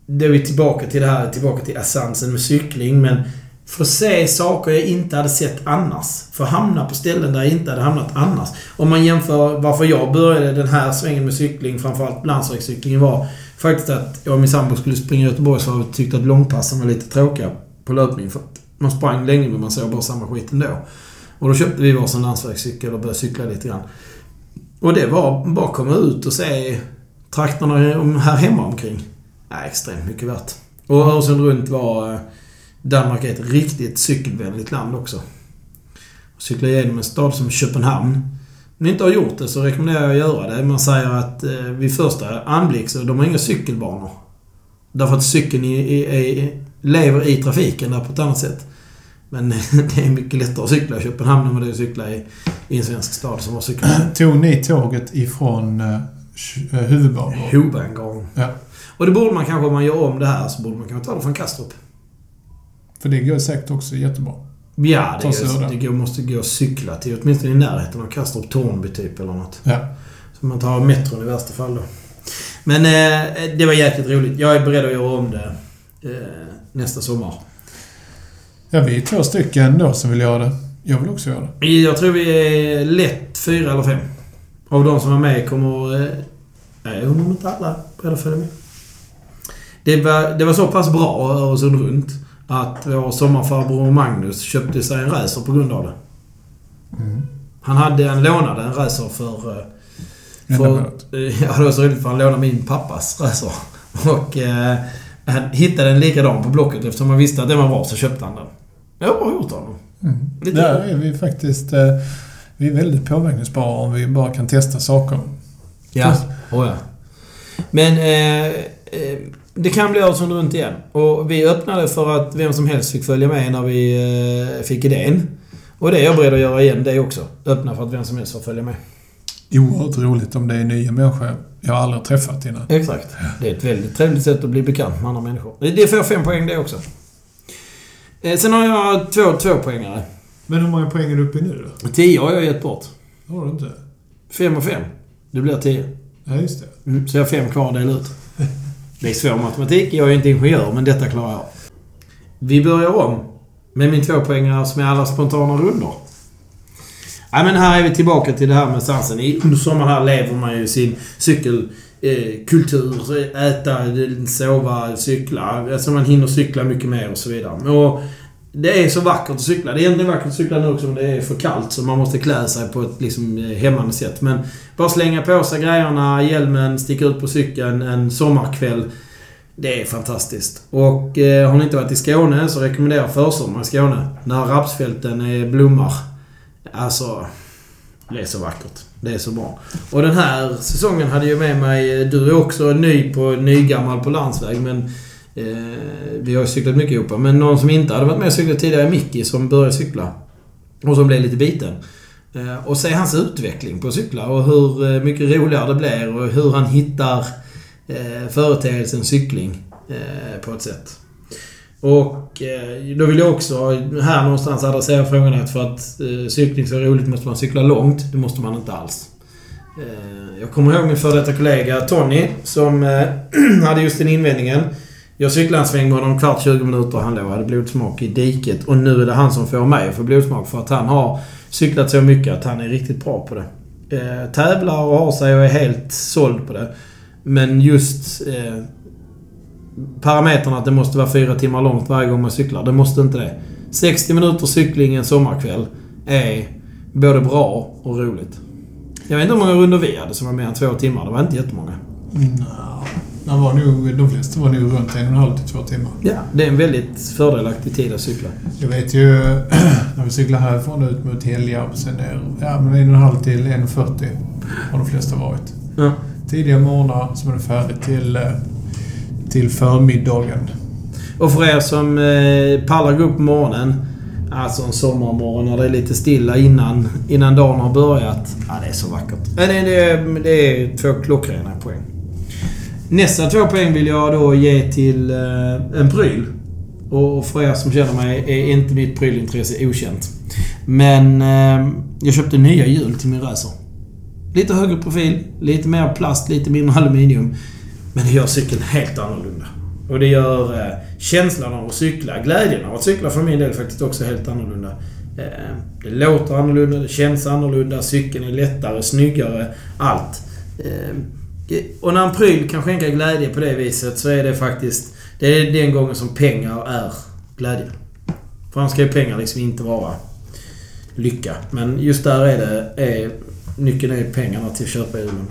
Då är vi tillbaka till det här, tillbaka till essensen med cykling. Men för att se saker jag inte hade sett annars. För att hamna på ställen där jag inte hade hamnat annars. Om man jämför varför jag började den här svängen med cykling, framförallt landsvägscyklingen, var faktiskt att jag och min sambo skulle springa Göteborgsvarvet och tyckte att långpassen var lite tråkiga på löpning. För att man sprang länge men man såg bara samma skit ändå. Och då köpte vi varsin landsvägscykel och började cykla lite grann. Och det var bara att komma ut och se trakterna här hemma omkring. Ja, extremt mycket värt. Och Öresund runt var... Eh, Danmark är ett riktigt cykelvänligt land också. Cykla igenom en stad som Köpenhamn. Om ni inte har gjort det så rekommenderar jag att göra det. Man säger att eh, vid första anblick så de har inga cykelbanor. Därför att cykeln i, i, i, lever i trafiken där på ett annat sätt. Men det är mycket lättare att cykla i Köpenhamn än vad det är att cykla i, i en svensk stad som har cykel. Tog ni tåget ifrån eh, eh, huvudbanor? Hovengång. Ja. Och det borde man kanske, om man gör om det här, så borde man kanske ta det från Kastrup. För det går säkert också jättebra. Ja, det, det. det går, måste gå att cykla till åtminstone i närheten av Kastrup, Tornby typ eller något. Ja. Så man tar metron i värsta fall då. Men eh, det var jäkligt roligt. Jag är beredd att göra om det eh, nästa sommar. Ja, vi är två stycken då som vill göra det. Jag vill också göra det. Jag tror vi är lätt fyra eller fem. Av de som är med kommer... Eh, jag undrar om inte alla är beredda att följa med. Det var, det var så pass bra Öresund runt att vår sommarfarbror Magnus köpte sig en racer på grund av det. Mm. Han hade en lånade en racer för... eh, för ja, det var så roligt för han lånade min pappas racer. Och eh, han hittade en likadan på Blocket eftersom han visste att den var bra så köpte han den. Det var bra gjort av honom. Mm. Lite- Där är vi faktiskt... Eh, vi är väldigt påverkningsbara om vi bara kan testa saker. Ja. Oh, ja. Men eh, eh, det kan bli Öresund runt igen. Och vi öppnade för att vem som helst fick följa med när vi eh, fick idén. Och det är jag beredd att göra igen det också. Öppna för att vem som helst får följa med. Oerhört roligt om det är nya människor jag har aldrig träffat innan. Exakt. Det är ett väldigt trevligt sätt att bli bekant med andra människor. Det får fem poäng det också. Eh, Sen har jag två tvåpoängare. Men hur många poäng är du uppe i nu då? Tio har jag gett bort. Det har du inte. Fem och fem. Det blir tio. Ja, just det. Mm, så jag har fem kvar att dela ut. Det är svår matematik. Jag är inte ingenjör, men detta klarar jag. Vi börjar om med min tvåpoängare som är alla spontana rundor. Ja, men här är vi tillbaka till det här med sansen. Under sommaren här lever man ju sin Eh, kultur, äta, sova, cykla. Alltså man hinner cykla mycket mer och så vidare. Och det är så vackert att cykla. Det är egentligen vackert att cykla nu också om det är för kallt så man måste klä sig på ett liksom eh, hämmande sätt. Men bara slänga på sig grejerna, hjälmen, sticka ut på cykeln en sommarkväll. Det är fantastiskt. Och eh, har ni inte varit i Skåne så rekommenderar jag försommar i Skåne. När rapsfälten är blommar. Alltså, det är så vackert. Det är så bra. Och den här säsongen hade jag med mig... Du är också ny på nygammal på landsväg men... Eh, vi har ju cyklat mycket ihop. Men någon som inte hade varit med och cyklat tidigare är Micke som började cykla. Och som blev lite biten. Eh, och se hans utveckling på att cykla och hur eh, mycket roligare det blir och hur han hittar eh, företeelsen cykling eh, på ett sätt. Och eh, då vill jag också här någonstans adressera frågan att för att eh, cykling ska vara roligt måste man cykla långt. Det måste man inte alls. Eh, jag kommer ihåg min före detta kollega Tony som eh, hade just den invändningen. Jag cyklade en sväng med honom kvart 20 minuter och han låg och hade blodsmak i diket. Och nu är det han som får mig att få blodsmak för att han har cyklat så mycket att han är riktigt bra på det. Eh, tävlar och har sig och är helt såld på det. Men just eh, parametrarna att det måste vara fyra timmar långt varje gång man cyklar. Det måste inte det. 60 minuter cykling en sommarkväll är både bra och roligt. Jag vet inte hur många runder vi hade som var mer än två timmar. Det var inte jättemånga. De, var nog, de flesta var nog runt en och en halv till två timmar. Ja, det är en väldigt fördelaktig tid att cykla. Jag vet ju när vi cyklar härifrån ut mot Helgarp sen ner, ja men en och en halv till 1.40 har de flesta varit. Ja. Tidiga morgnar som är det färdigt till, eh, till förmiddagen. Och för er som eh, pallar gå upp på morgonen. Alltså en sommarmorgon när det är lite stilla innan, innan dagen har börjat. Ja, det är så vackert. Men det, det, det är två klockrena poäng. Nästa två poäng vill jag då ge till eh, en pryl. Och för er som känner mig är inte mitt prylintresse okänt. Men eh, jag köpte nya hjul till min racer. Lite högre profil, lite mer plast, lite mindre aluminium. Men det gör cykeln helt annorlunda. Och det gör eh, känslan av att cykla, glädjen av att cykla för min del faktiskt också helt annorlunda. Eh, det låter annorlunda, det känns annorlunda, cykeln är lättare, snyggare, allt. Eh, eh och när en pryl kan skänka glädje på det viset så är det faktiskt... Det är den gången som pengar är glädje. För annars ska ju pengar liksom inte vara lycka. Men just där är det... Är, nyckeln är pengarna till att köpa hjulen.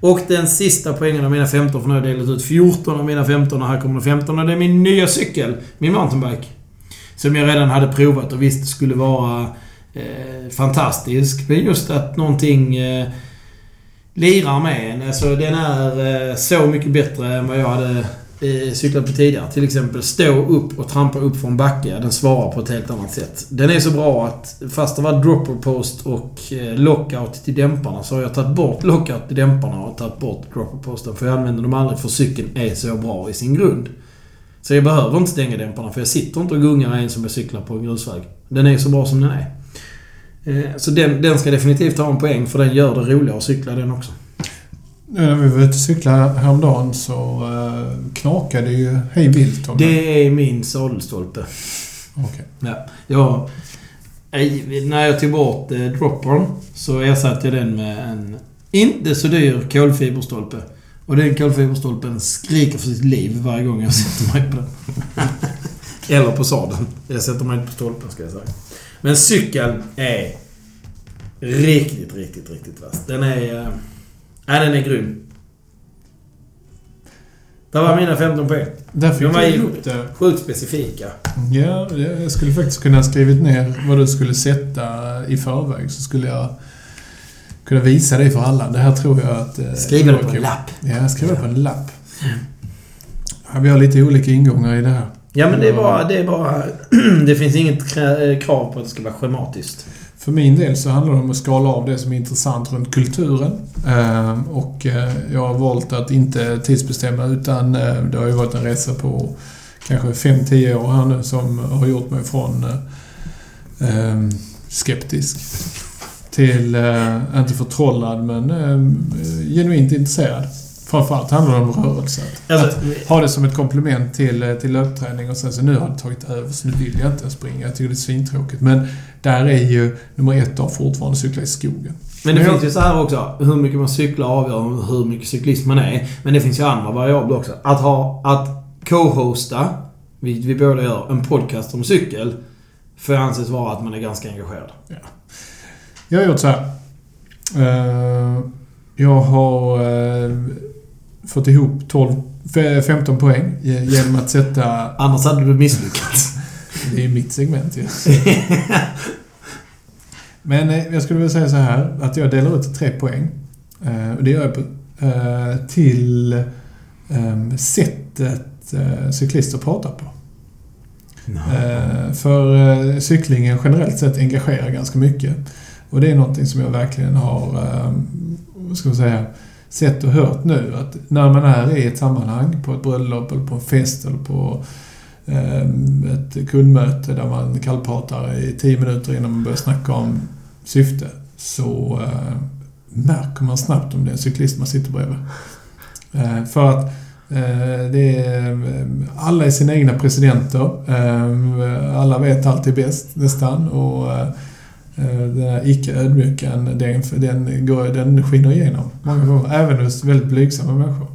Och den sista poängen av mina 15, för nu har jag delat ut 14 av mina 15 och här kommer den 15 och det är min nya cykel. Min mountainbike. Som jag redan hade provat och visste skulle vara eh, fantastisk. Men just att någonting eh, lirar med en. Alltså den är eh, så mycket bättre än vad jag hade eh, cyklat på tidigare. Till exempel stå upp och trampa upp från backe. Den svarar på ett helt annat sätt. Den är så bra att fast det var dropper post och eh, lockout till dämparna så har jag tagit bort lockout till dämparna och tagit bort dropper posten. För jag använder dem aldrig för cykeln är så bra i sin grund. Så jag behöver inte stänga dämparna för jag sitter inte och gungar en som jag cyklar på en grusväg. Den är så bra som den är. Eh, så den, den ska definitivt ha en poäng för den gör det roligare att cykla den också. Nu när vi var ute och cyklade häromdagen så uh, knakade ju hej vilt om Det är min sadelstolpe. Okej. Ja. Jag, eh, när jag tog bort eh, droppern så ersatte jag den med en inte så dyr kolfiberstolpe. Och den kolfiberstolpen skriker för sitt liv varje gång jag sätter mig på den. Eller på sadeln. Jag sätter mig inte på stolpen ska jag säga. Men cykeln är riktigt, riktigt, riktigt vass. Den är... Nej, den är grym. Det var mina 15 poäng. Där fick De var ju-. Sjukt specifika. Ja, jag skulle faktiskt kunna skrivit ner vad du skulle sätta i förväg. Så skulle jag kunna visa det för alla. Det här tror jag att... eh, Skriva det på en lapp. Ja, skriva det på en lapp. Ja, vi har lite olika ingångar i det här. Ja, men det är bara... Det, är bara, det finns inget krä- krav på att det ska vara schematiskt. För min del så handlar det om att skala av det som är intressant runt kulturen. Ehm, Och eh, jag har valt att inte tidsbestämma utan eh, det har ju varit en resa på kanske 5-10 år här nu som har gjort mig från eh, ehm, skeptisk till, eh, inte förtrollad, men eh, genuint intresserad. Framförallt handlar det om rörelse. Alltså, Att ha det som ett komplement till, eh, till löpträning och sen så nu har det tagit över så nu vill jag inte springa. Jag tycker det är svintråkigt. Men där är ju nummer ett av fortfarande cykla i skogen. Men det Men jag- finns ju så här också. Hur mycket man cyklar avgör hur mycket cyklist man är. Men det finns ju andra variabler också. Att ha... Att co-hosta, vilket vi båda gör, en podcast om cykel. Får anses vara att man är ganska engagerad. Jag har gjort så här. Eh, Jag har eh, fått ihop 12, fe- 15 poäng ge- genom att sätta... Annars hade du misslyckats. Det är ju mitt segment ju. Men eh, jag skulle vilja säga så här att jag delar ut tre poäng. Eh, Och det gör jag på, eh, till eh, sättet cyklister pratar på. Eh, För cyklingen generellt sett engagerar ganska mycket. Och det är någonting som jag verkligen har, eh, vad ska man säga, sett och hört nu. Att när man är i ett sammanhang, på ett bröllop eller på en fest eller på ehm, ett kundmöte där man kallpratar i tio minuter innan man börjar snacka om syfte, så eh, märker man snabbt om det är en cyklist man sitter bredvid. Eh, för att eh, Det är, alla är sina egna presidenter. Ehm, alla vet alltid bäst nästan. Och Eh, den här icke-ödmjukan, den, den, går, den skiner igenom många gånger. Även hos väldigt blygsamma människor.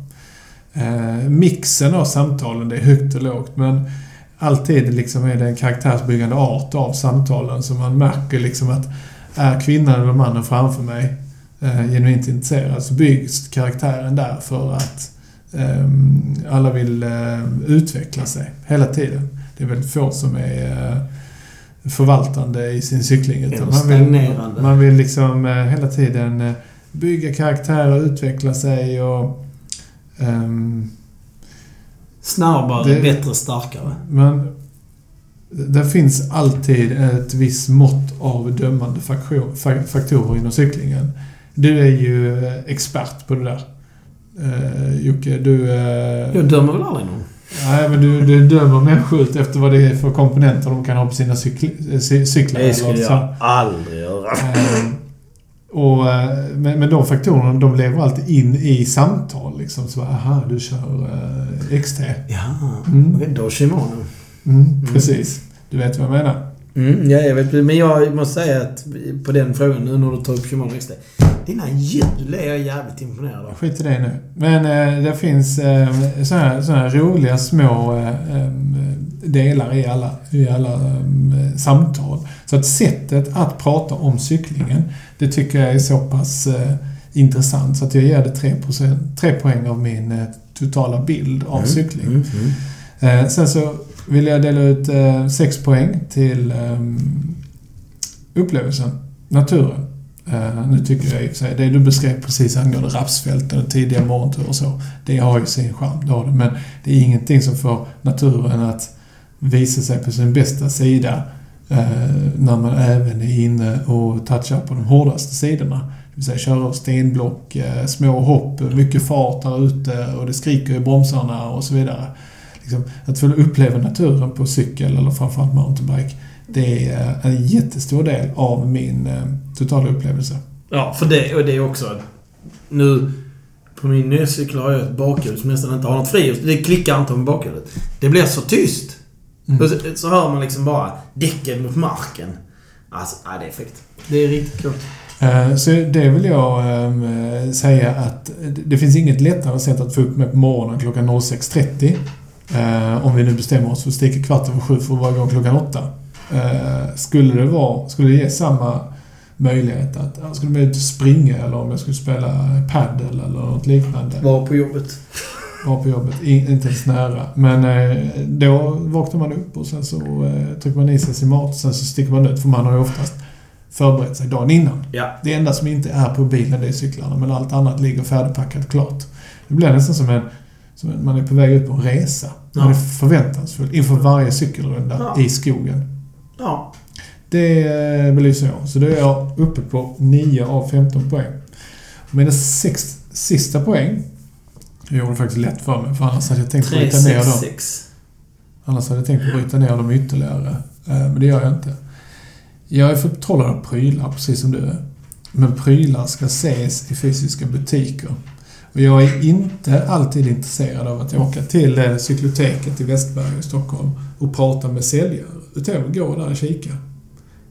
Eh, Mixen av samtalen, det är högt och lågt. Men alltid liksom är det en karaktärsbyggande art av samtalen. Så man märker liksom att är kvinnan eller mannen framför mig eh, genuint intresserad så byggs karaktären där för att eh, alla vill eh, utveckla sig hela tiden. Det är väldigt få som är eh, förvaltande i sin cykling. Eller man vill, man vill liksom eh, hela tiden eh, bygga karaktärer, utveckla sig och... ehm, Snabbare, Det- bättre, starkare. men det finns alltid ett visst mått av dömande faktor- fa- faktorer inom cyklingen. Du är ju eh, expert på det där. Uh, Jocke, du... eh, Jag dömer väl aldrig någon? Nej, men du, du dömer människor efter vad det är för komponenter de kan ha på sina cykl- cy- cyklar. Det skulle eller så. jag aldrig göra. Ehm, och, eh, men, men de faktorerna, de lever alltid in i samtal. Liksom. Så, aha, du kör eh, XT. Ja, Mm. okej, då Shimano. Mm, precis. Du vet vad jag menar. Mm, ja, jag vet. Men jag måste säga att på den frågan, nu när du tar upp Shimano XT. Dina hjul är jag jävligt imponerad av. Skit i det nu. Men eh, det finns eh, såna, här, såna här roliga små eh, em, delar i alla, i alla em, samtal. Så att sättet att prata om cyklingen, det tycker jag är så pass eh, intressant så att jag ger det 3, tre poäng av min eh, totala bild av cykling. Mm, mm. Eh, sen så vill jag dela ut eh, sex poäng till upplevelsen, naturen. Uh, nu tycker jag i och för sig, det du beskrev precis angående rapsfälten och tidiga morgonturer och så, det har ju sin charm, det har det. Men det är ingenting som får naturen att visa sig på sin bästa sida uh, när man även är inne och touchar på de hårdaste sidorna. Det vill säga köra stenblock, uh, små hopp, mycket fart där ute och det skriker i bromsarna och så vidare. Liksom, att få uppleva naturen på cykel eller framförallt mountainbike, det är en jättestor del av min eh, totala upplevelse. Ja, för det, och det är också... Nu... På min nya cykel har jag ett bakhjul som nästan inte har något frihjul. Det klickar inte med bakhjulet. Det blir så tyst. Mm. Så, så hör man liksom bara däcken mot marken. Alltså, ja, det är fräckt. Det är riktigt coolt. Eh, Så det vill jag eh, säga att det finns inget lättare sätt att få upp mig på morgonen klockan 06.30. eh, Om vi nu bestämmer oss för att sticka kvart över sju för att vara igång klockan åtta. Eh, Skulle det vara, skulle det ge samma möjlighet att, ja, skulle och springa eller om jag skulle spela padel eller något liknande. Var på jobbet. Var på jobbet, I, inte ens nära. Men eh, då vaknar man upp och sen så eh, trycker man i sig sin mat och sen så sticker man ut för man har ju oftast förberett sig dagen innan. Ja. Det enda som inte är på bilen det är cyklarna, men allt annat ligger färdigpackat klart. Det blir nästan som en, Så man är på väg ut på en resa. Man Ja. är förväntansfull inför varje cykelrunda Ja. i skogen. Ja. Det belyser jag. Så då är jag uppe på 9 av 15 poäng. Mina sex sista poäng jag gjorde det faktiskt lätt för mig, för annars hade jag tänkt 3, bryta ner 6, dem. 6. Annars hade jag tänkt bryta ner dem ytterligare. Eh, Men det gör jag inte. Jag är förtrollad av prylar, precis som du är. Men prylar ska ses i fysiska butiker. Och jag är inte alltid intresserad av att åka till eh, cykloteket i Västberga i Stockholm och prata med säljare. Utan jag vill gå där och kika.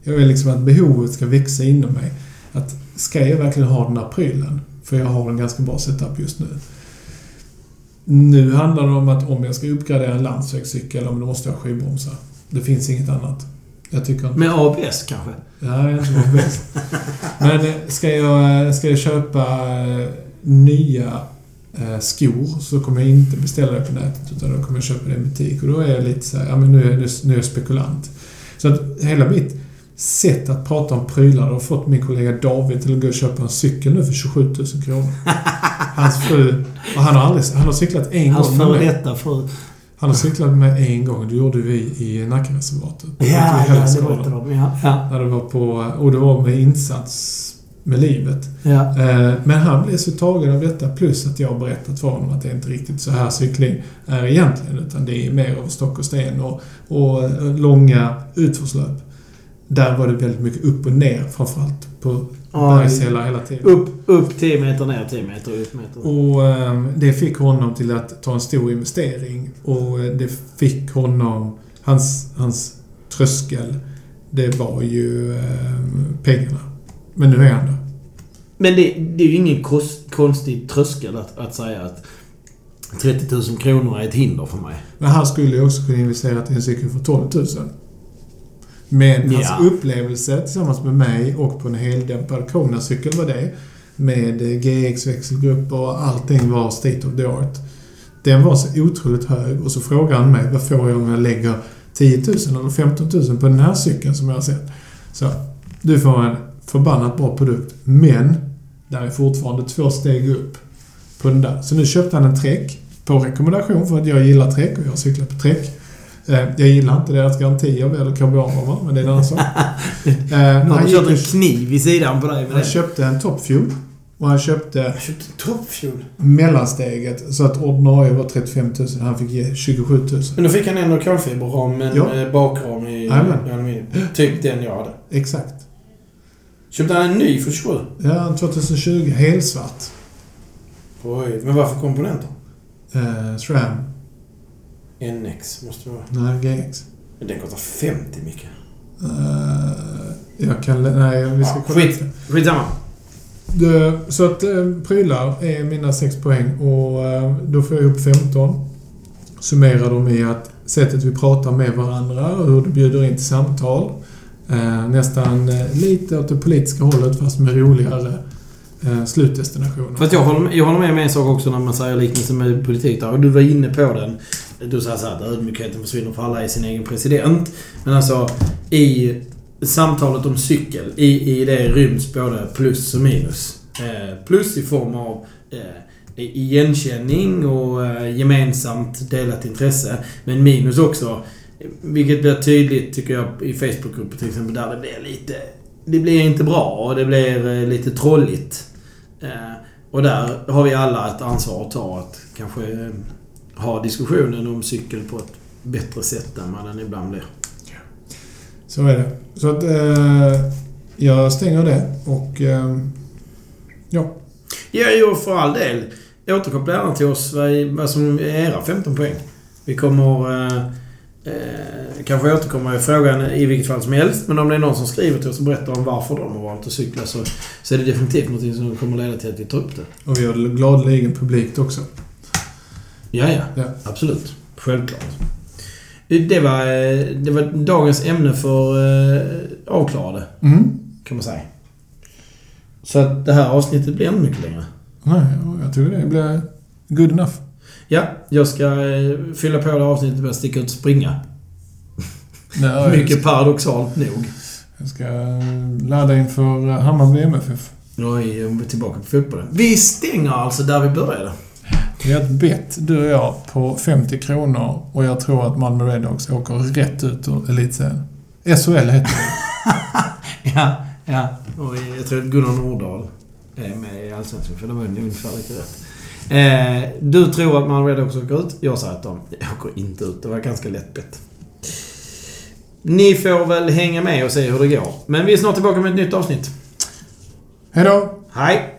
Jag vill liksom att behovet ska växa inom mig. Att ska jag verkligen ha den här prylen? För jag har en ganska bra setup just nu. Nu handlar det om att om jag ska uppgradera en landsvägscykel, då måste jag ha skivbromsar. Det finns inget annat. Jag tycker inte... Med ABS kanske? Är inte bäst. Men eh, ska jag, eh, ska jag köpa nya eh, skor så kommer jag inte beställa det på nätet utan då kommer jag köpa det i en butik. Och då är jag lite så här, ja men nu är, jag- nu är jag spekulant. Så att hela mitt sätt att prata om prylar har fått min kollega David till att gå och köpa en cykel nu för 27 000 kronor. Hans fru, och han har aldrig, han har cyklat en Hans gång med före mig. detta fru. Han har cyklat med en gång. Det gjorde vi i Nackareservatet. Ja, ja, det berättade de. Ja, ja. När det var på, och det var med insats med livet. ja. Eh, Men han blev så tagen av detta plus att jag berättat för honom att det är inte riktigt så här cykling är egentligen utan det är mer av stock och sten och, och eh, långa utförslöp. Där var det väldigt mycket upp och ner framförallt på Ja, bergshällar hela tiden. Upp, upp 10 meter, ner 10 meter, upp meter. Och eh, det fick honom till att ta en stor investering och eh, det fick honom, hans, hans tröskel, det var ju eh, pengarna. Men nu är han där. Men det, det är ju ingen kost, konstig tröskel att, att säga att 30 000 kronor är ett hinder för mig. Men han skulle ju också kunna investera i en cykel för 12 000. Men hans Ja. upplevelse tillsammans med mig och på en heldämpad Kona-cykel var det. Med GX-växelgrupper och allting var state of the art. Den var så otroligt hög och så frågar han mig vad får jag om jag lägger 10 000 eller 15 000 på den här cykeln som jag har sett. Så du får en förbannat bra produkt. Men där är fortfarande två steg upp på den där. Så nu köpte han en Trek på rekommendation för att jag gillar Trek och jag har cyklat på Trek. Eh, Jag gillar inte deras garantier eller karbonrammar, men det är en annan sak. Eh, Nu har kört en kniv i sidan på dig han det. köpte en Top Fuel och han köpte Jag köpte toppfuel. mellansteget så att ordinarie var 35 000. Han fick ge 27 000. Men då fick han ändå kolfiberram med Ja. en bakram i i aluminium. Typ den jag hade. Exakt. Köpte han en ny för 27? Ja, en 2020. Helsvart. Oj, men varför komponenter? Eh, SRAM. NX måste det vara. Nej, GX. Men den kostar 50 mycket. Eh, jag kan... Nej, vi ska kolla. skit. Skitsamma. Det, så att eh, prylar är mina 6 poäng och eh, då får jag upp 15. Summerar dem i att sättet vi pratar med varandra och hur du bjuder in till samtal. Eh, nästan eh, lite åt det politiska hållet fast med roligare eh, slutdestinationer. Fast jag håller, med, jag håller med om en sak också när man säger liknelsen med politik där. Och du var inne på den. Du sa så här att ödmjukheten försvinner för alla är sin egen president. Men alltså i samtalet om cykel, i, i det ryms både plus och minus. Eh, plus i form av eh, igenkänning och eh, gemensamt delat intresse. Men minus också, vilket blir tydligt tycker jag i Facebookgrupper till exempel, där det blir lite... Det blir inte bra och det blir eh, lite trolligt. Eh, och där har vi alla ett ansvar att ta att kanske eh, ha diskussionen om cykel på ett bättre sätt än vad den ibland blir. Så är det. Så att eh, jag stänger det och eh, ja. Ja, jo, för all del. Återkoppla gärna till oss vad, vad som är era 15 poäng. Vi kommer eh, eh, kanske återkomma i frågan i vilket fall som helst. Men om det är någon som skriver till oss och berättar om varför de har valt att cykla så, så är det definitivt något som kommer leda till att vi tar upp det. Och vi har gladeligen publikt också. Ja, ja. Absolut. Självklart. Det var, eh, det var dagens ämne för eh, avklarade, Mm. kan man säga. Så att det här avsnittet blir ännu mycket längre. Nej, jag tycker det blir good enough. Ja, jag ska eh, fylla på det avsnittet med att sticka ut och springa. Nej, Mycket paradoxalt nog. Jag ska ladda inför Hammarby MFF. Nu är tillbaka på fotbollen. Vi stänger alltså där vi började. Vi har ett bett, du och jag, på 50 kronor och jag tror att Malmö Redhawks åker rätt ut ur elitserien. SHL heter det. Ja, ja. Och jag tror att Gunnar Nordahl är med i Allsvenskan, för det var ungefär lika rätt. Eh, du tror att Malmö Redhawks åker ut. Jag säger att de åker inte ut. Det var ganska lätt bett. Ni får väl hänga med och se hur det går. Men vi är snart tillbaka med ett nytt avsnitt. Hej då! Hej!